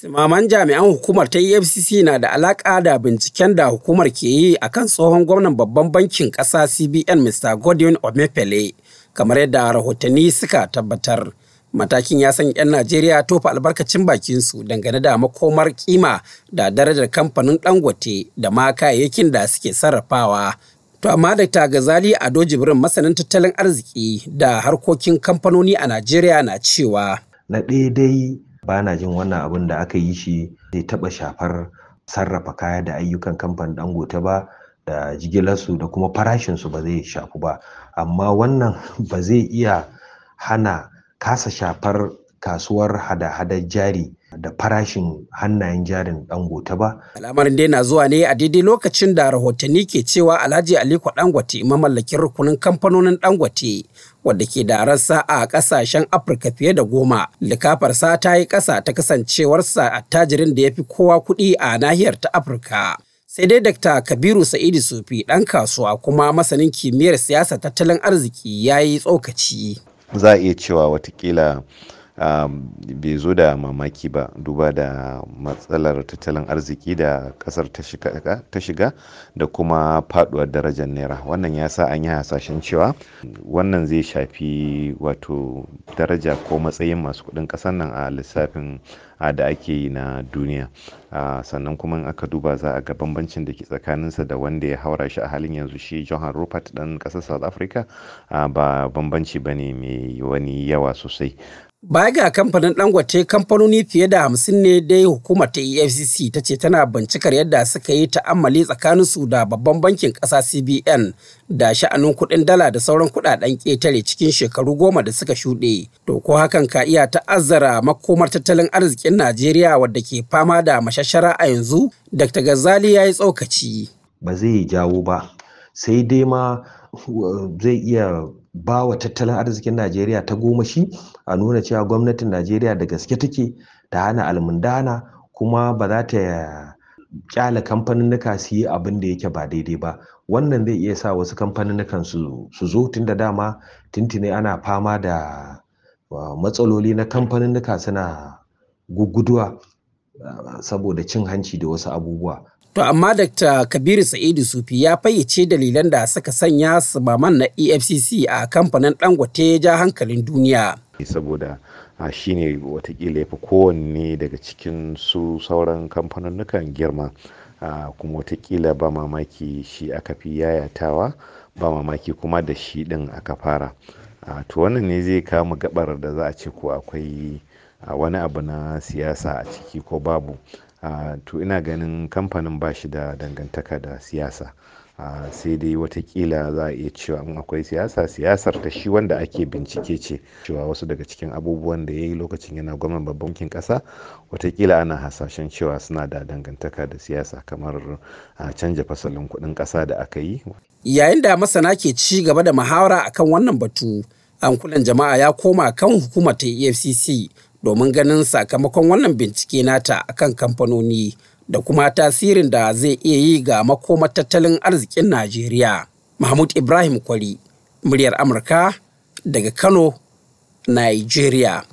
Simaman jami'an hukumar ta EFCC na da alaƙa da binciken da hukumar ke yi a kan tsohon gwamnan babban bankin ƙasa CBN Mr. Godwin Omefele, kamar yadda rahotanni suka tabbatar. Matakin ya san 'yan Najeriya tofa albarkacin bakinsu dangane da makomar kima da darajar kamfanin Dangote da ma kayayyakin da suke sarrafawa. To amma da Gazali Ado Jibrin masanin tattalin arziki da harkokin kamfanoni a Najeriya na cewa. Na ɗaya dai ba na jin wannan abin da aka yi shi zai taɓa shafar sarrafa kaya da ayyukan kamfanin dangote ba da jigilarsu da kuma farashinsu ba zai shafu ba. Amma wannan ba zai iya hana kasa shafar kasuwar hada-hadar jari da farashin hannayen jarin dangote ba. Al'amarin dai na zuwa ne a daidai lokacin da rahotanni ke cewa Alhaji Aliko Dangote mamallakin rukunin kamfanonin Dangote wadda ke da rassa a ƙasashen Afirka fiye da goma. Likafarsa ta yi ƙasa ta kasancewarsa attajirin da ya fi kowa kuɗi a nahiyar ta Afirka. Sai dai Dr. Kabiru Sa'idu Sufi ɗan kasuwa kuma masanin kimiyyar siyasa tattalin arziki ya yi tsokaci. Za a iya cewa wataƙila bai zo da mamaki ba duba da matsalar tattalin arziki da ƙasar ta shiga da kuma faduwar darajar naira. Wannan ya sa an yi hasashen cewa wannan zai shafi wato daraja ko matsayin masu kuɗin ƙasar nan a lissafin da ake yi na duniya. Sannan kuma in aka duba za a ga bambancin da ke tsakaninsa da wanda ya haura shi a halin yanzu shi johan rupert dan ƙasar south africa. Ba bambanci ba ne mai wani yawa sosai. Baya ga kamfanin Dangote kamfanoni fiye da hamsin ne dai hukumar ta EFCC ta ce tana bincikar yadda suka yi ta'ammali tsakaninsu da babban bankin ƙasa CBN da sha'anin kuɗin dala da sauran kuɗaɗen ƙetare cikin shekaru goma da suka shuɗe. To ko hakan ka iya ta'azzara makomar tattalin arzikin Najeriya wadda ke fama da mashashara a yanzu? Dr. Gazali ya yi tsokaci. Ba zai jawo ba, sai dai ma zai iya ba wa tattalin arzikin Najeriya ta goma shi a nuna cewa gwamnatin Najeriya da gaske take ta hana almundana kuma ba za ta ƙyale kamfaninnika su yi abin da yake ba daidai ba. Wannan zai iya sa wasu kamfaninnikan su zo tun da dama tuntune ana fama da matsaloli na kamfaninnika suna guguduwa saboda cin hanci da wasu abubuwa. To amma Dr. Kabiru Sa'idu Sufi ya fayyace dalilan da suka sanya sumaman na EFCC a kamfanin Dangote ja hankalin duniya. Saboda a shi ne wataƙila ya fi kowanne daga cikin su sauran kamfanunnukan girma kuma wataƙila ba mamaki shi aka fi yayatawa ba mamaki kuma da shi ɗin aka fara. To wannan ne zai kama gabar da za a ce ko akwai wani abu na siyasa a ciki ko babu. To ina ganin kamfanin ba shi da dangantaka da siyasa. Sai dai wataƙila za a iya cewa in akwai siyasa siyasar ta shi wanda ake bincike ce. Cewa wasu daga cikin abubuwan da ya yi lokacin yana gwamnan babban bankin kasa wataƙila ana hasashen cewa suna da dangantaka da siyasa kamar canja fasalin kuɗin ƙasa da aka yi. Yayin da masana ke ci gaba da muhawara akan wannan batu hankulan jama'a ya koma kan hukumar ta efcc domin ganin sakamakon wannan bincike nata akan kamfanoni da kuma tasirin da zai iya yi ga makomar tattalin arzikin Najeriya. Mahmud Ibrahim Kwari, muryar Amurka daga Kano, Nigeria.